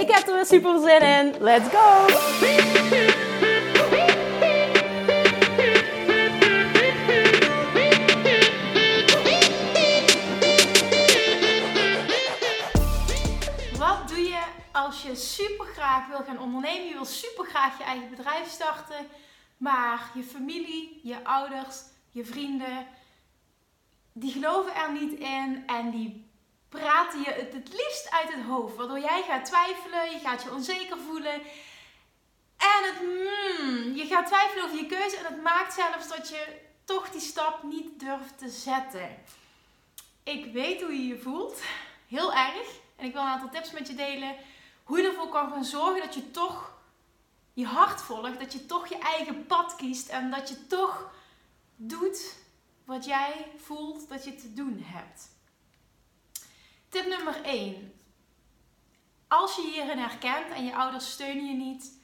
Ik heb er weer super zin in. Let's go! Wat doe je als je super graag wil gaan ondernemen? Je wil super graag je eigen bedrijf starten, maar je familie, je ouders, je vrienden, die geloven er niet in en die praten je het het liefst uit het hoofd. Waardoor jij gaat twijfelen, je gaat je onzeker voelen. En het, mm, je gaat twijfelen over je keuze en het maakt zelfs dat je toch die stap niet durft te zetten. Ik weet hoe je je voelt, heel erg. En ik wil een aantal tips met je delen hoe je ervoor kan gaan zorgen dat je toch je hart volgt, dat je toch je eigen pad kiest en dat je toch doet wat jij voelt dat je te doen hebt. Tip nummer 1. Als je hierin herkent en je ouders steunen je niet,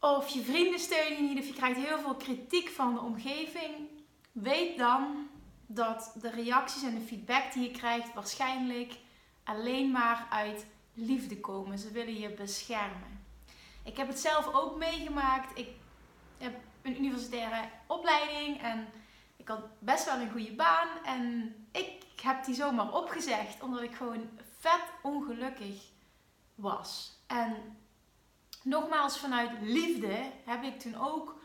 of je vrienden steunen je niet, of je krijgt heel veel kritiek van de omgeving, weet dan dat de reacties en de feedback die je krijgt waarschijnlijk alleen maar uit liefde komen. Ze willen je beschermen. Ik heb het zelf ook meegemaakt. Ik heb een universitaire opleiding en ik had best wel een goede baan. En ik heb die zomaar opgezegd omdat ik gewoon vet ongelukkig was. En nogmaals, vanuit liefde heb ik toen ook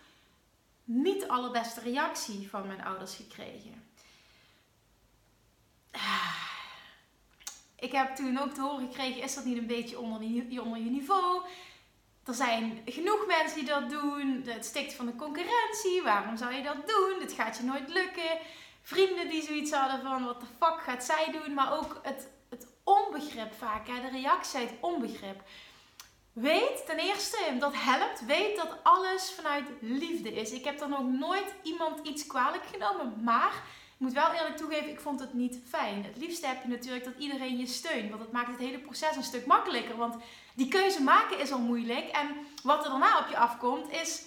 niet de allerbeste reactie van mijn ouders gekregen. Ik heb toen ook te horen gekregen: is dat niet een beetje onder onder je niveau? Er zijn genoeg mensen die dat doen. Het stikt van de concurrentie. Waarom zou je dat doen? Het gaat je nooit lukken. Vrienden die zoiets hadden van wat de fuck gaat zij doen. Maar ook het, het onbegrip vaak. Hè? De reactie uit onbegrip. Weet ten eerste, dat helpt. Weet dat alles vanuit liefde is. Ik heb dan nog nooit iemand iets kwalijk genomen. Maar ik moet wel eerlijk toegeven, ik vond het niet fijn. Het liefste heb je natuurlijk dat iedereen je steunt. Want dat maakt het hele proces een stuk makkelijker. Want die keuze maken is al moeilijk. En wat er daarna op je afkomt is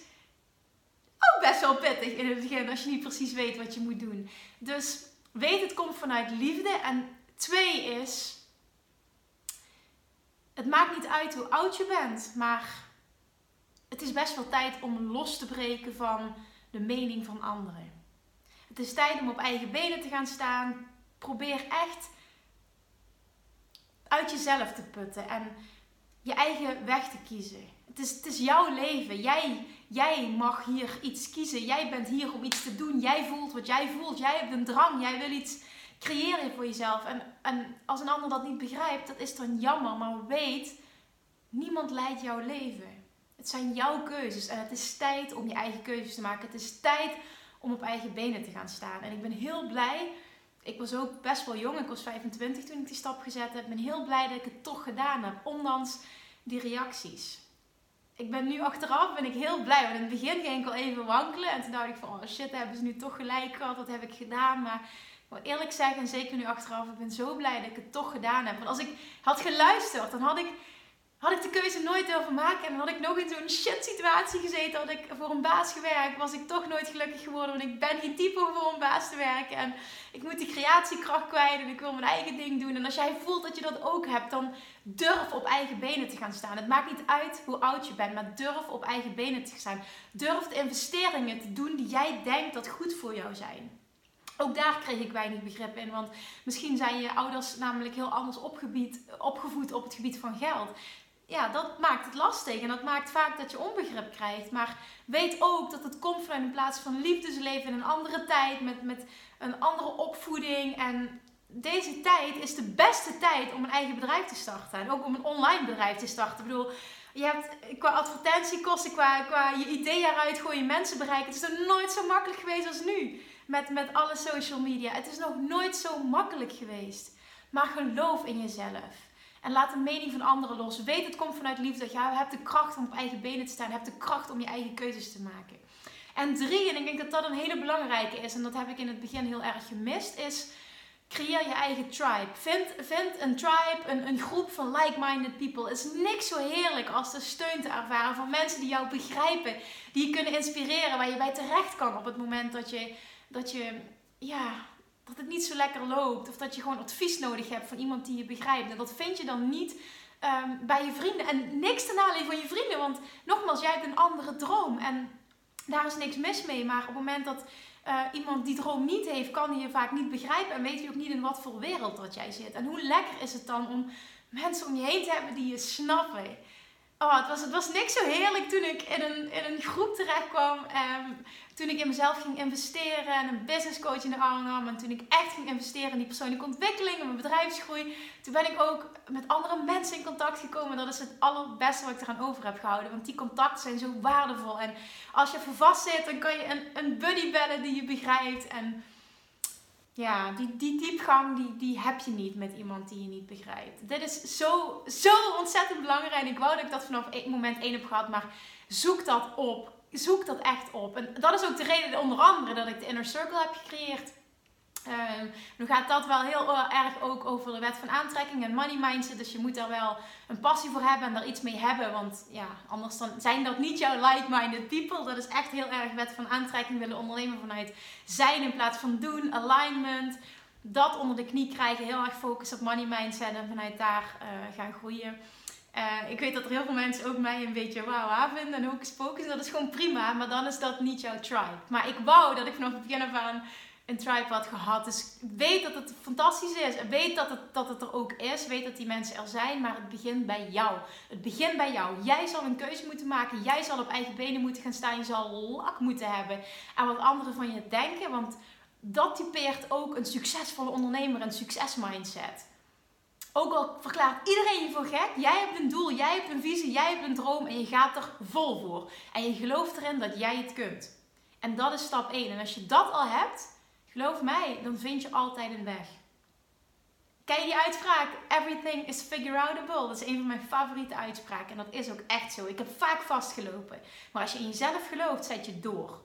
ook best wel pittig in het begin als je niet precies weet wat je moet doen. Dus weet het komt vanuit liefde. En twee is, het maakt niet uit hoe oud je bent, maar het is best wel tijd om los te breken van de mening van anderen. Het is tijd om op eigen benen te gaan staan. Probeer echt uit jezelf te putten. En je eigen weg te kiezen. Het is, het is jouw leven. Jij, jij mag hier iets kiezen. Jij bent hier om iets te doen. Jij voelt wat jij voelt. Jij hebt een drang. Jij wil iets creëren voor jezelf. En, en als een ander dat niet begrijpt, dat is dan jammer. Maar weet, niemand leidt jouw leven. Het zijn jouw keuzes. En het is tijd om je eigen keuzes te maken. Het is tijd om op eigen benen te gaan staan. En ik ben heel blij. Ik was ook best wel jong. Ik was 25 toen ik die stap gezet heb. Ik ben heel blij dat ik het toch gedaan heb. Ondanks die reacties. Ik ben nu achteraf ben ik heel blij. Want in het begin ging ik al even wankelen. En toen dacht ik van, oh shit, hebben ze nu toch gelijk gehad. Wat heb ik gedaan? Maar ik wil eerlijk zeggen, en zeker nu achteraf, ik ben zo blij dat ik het toch gedaan heb. Want als ik had geluisterd, dan had ik had ik de keuze nooit durven maken. En dan had ik nog in zo'n shit situatie gezeten. Had ik voor een baas gewerkt. Was ik toch nooit gelukkig geworden. Want ik ben geen type om voor een baas te werken. En ik moet die creatiekracht kwijt. En ik wil mijn eigen ding doen. En als jij voelt dat je dat ook hebt. Dan durf op eigen benen te gaan staan. Het maakt niet uit hoe oud je bent. Maar durf op eigen benen te staan. Durf de investeringen te doen die jij denkt dat goed voor jou zijn. Ook daar kreeg ik weinig begrip in, want misschien zijn je ouders namelijk heel anders opgevoed op het gebied van geld ja, dat maakt het lastig. En dat maakt vaak dat je onbegrip krijgt. Maar weet ook dat het komt vanuit een plaats van liefdesleven in een andere tijd. Met, met een andere opvoeding. En deze tijd is de beste tijd om een eigen bedrijf te starten. En ook om een online bedrijf te starten. Ik bedoel, je hebt qua advertentiekosten, qua, qua je ideeën eruit gooien, mensen bereiken. Het is nog nooit zo makkelijk geweest als nu. Met, met alle social media. Het is nog nooit zo makkelijk geweest. Maar geloof in jezelf. En laat de mening van anderen los. Weet het komt vanuit liefde. Je hebt de kracht om op eigen benen te staan. Je hebt de kracht om je eigen keuzes te maken. En drie, en ik denk dat dat een hele belangrijke is, en dat heb ik in het begin heel erg gemist, is creëer je eigen tribe. Vind, vind een tribe, een, een groep van like-minded people. Het is niks zo heerlijk als de steun te ervaren van mensen die jou begrijpen, die je kunnen inspireren, waar je bij terecht kan op het moment dat je, dat je ja, dat het niet zo lekker loopt. Of dat je gewoon advies nodig hebt van iemand die je begrijpt. En dat vind je dan niet ehm, bij je vrienden. En niks ten aanleiding van je vrienden. Want nogmaals, jij hebt een andere droom. En daar is niks mis mee. Maar op het moment dat uh, iemand die droom niet heeft, kan hij je vaak niet begrijpen. En weet je ook niet in wat voor wereld dat jij zit. En hoe lekker is het dan om mensen om je heen te hebben die je snappen. Oh, het was, het was niks zo heerlijk toen ik in een, in een groep terecht kwam. Um, toen ik in mezelf ging investeren en een business coach in de arm nam. En toen ik echt ging investeren in die persoonlijke ontwikkeling en mijn bedrijfsgroei. Toen ben ik ook met andere mensen in contact gekomen. Dat is het allerbeste wat ik eraan over heb gehouden. Want die contacten zijn zo waardevol. En als je even vast zit, dan kan je een, een buddy bellen die je begrijpt. En ja, die, die diepgang die, die heb je niet met iemand die je niet begrijpt. Dit is zo, zo ontzettend belangrijk. Ik wou dat ik dat vanaf moment één heb gehad, maar zoek dat op. Zoek dat echt op. En dat is ook de reden, onder andere, dat ik de Inner Circle heb gecreëerd. Um, nu gaat dat wel heel erg ook over de wet van aantrekking en money mindset. Dus je moet daar wel een passie voor hebben en daar iets mee hebben. Want ja, anders dan zijn dat niet jouw like-minded people. Dat is echt heel erg wet van aantrekking willen ondernemen vanuit zijn in plaats van doen. Alignment. Dat onder de knie krijgen. Heel erg focus op money mindset en vanuit daar uh, gaan groeien. Uh, ik weet dat er heel veel mensen ook mij een beetje wauw vinden en ook focus. Dat is gewoon prima, maar dan is dat niet jouw tribe. Maar ik wou dat ik vanaf het begin af aan een tribe had gehad. Dus weet dat het fantastisch is. Weet dat het, dat het er ook is. Weet dat die mensen er zijn. Maar het begint bij jou. Het begint bij jou. Jij zal een keuze moeten maken. Jij zal op eigen benen moeten gaan staan. Je zal lak moeten hebben aan wat anderen van je denken. Want dat typeert ook een succesvolle ondernemer. Een succesmindset. Ook al verklaart iedereen je voor gek, jij hebt een doel, jij hebt een visie, jij hebt een droom en je gaat er vol voor. En je gelooft erin dat jij het kunt. En dat is stap 1. En als je dat al hebt, Geloof mij, dan vind je altijd een weg. Ken je die uitspraak? Everything is figure outable. Dat is een van mijn favoriete uitspraken. En dat is ook echt zo. Ik heb vaak vastgelopen. Maar als je in jezelf gelooft, zet je door.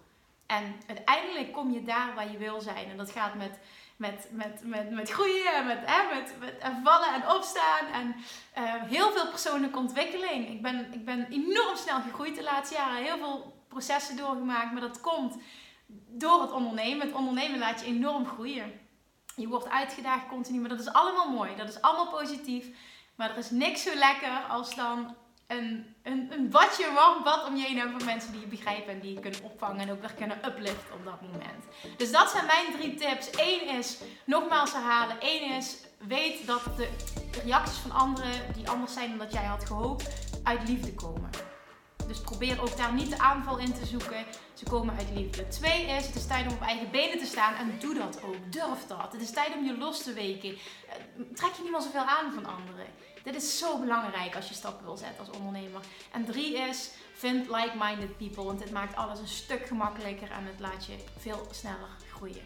En uiteindelijk kom je daar waar je wil zijn. En dat gaat met, met, met, met, met groeien en met, met, met en vallen en opstaan. En uh, heel veel persoonlijke ontwikkeling. Ik ben, ik ben enorm snel gegroeid de laatste jaren. Heel veel processen doorgemaakt. Maar dat komt door het ondernemen. Het ondernemen laat je enorm groeien. Je wordt uitgedaagd continu, maar dat is allemaal mooi. Dat is allemaal positief. Maar er is niks zo lekker als dan een, een, een warm bad om je heen hebben van mensen die je begrijpen en die je kunnen opvangen en ook weer kunnen upliften op dat moment. Dus dat zijn mijn drie tips. Eén is nogmaals herhalen. Eén is weet dat de reacties van anderen die anders zijn dan dat jij had gehoopt, uit liefde komen. Dus probeer ook daar niet de aanval in te zoeken. Ze komen uit liefde. Twee is, het is tijd om op eigen benen te staan. En doe dat ook. Durf dat. Het is tijd om je los te weken. Eh, trek je niet meer zoveel aan van anderen. Dit is zo belangrijk als je stappen wil zetten als ondernemer. En drie is, vind like-minded people. Want dit maakt alles een stuk gemakkelijker en het laat je veel sneller groeien.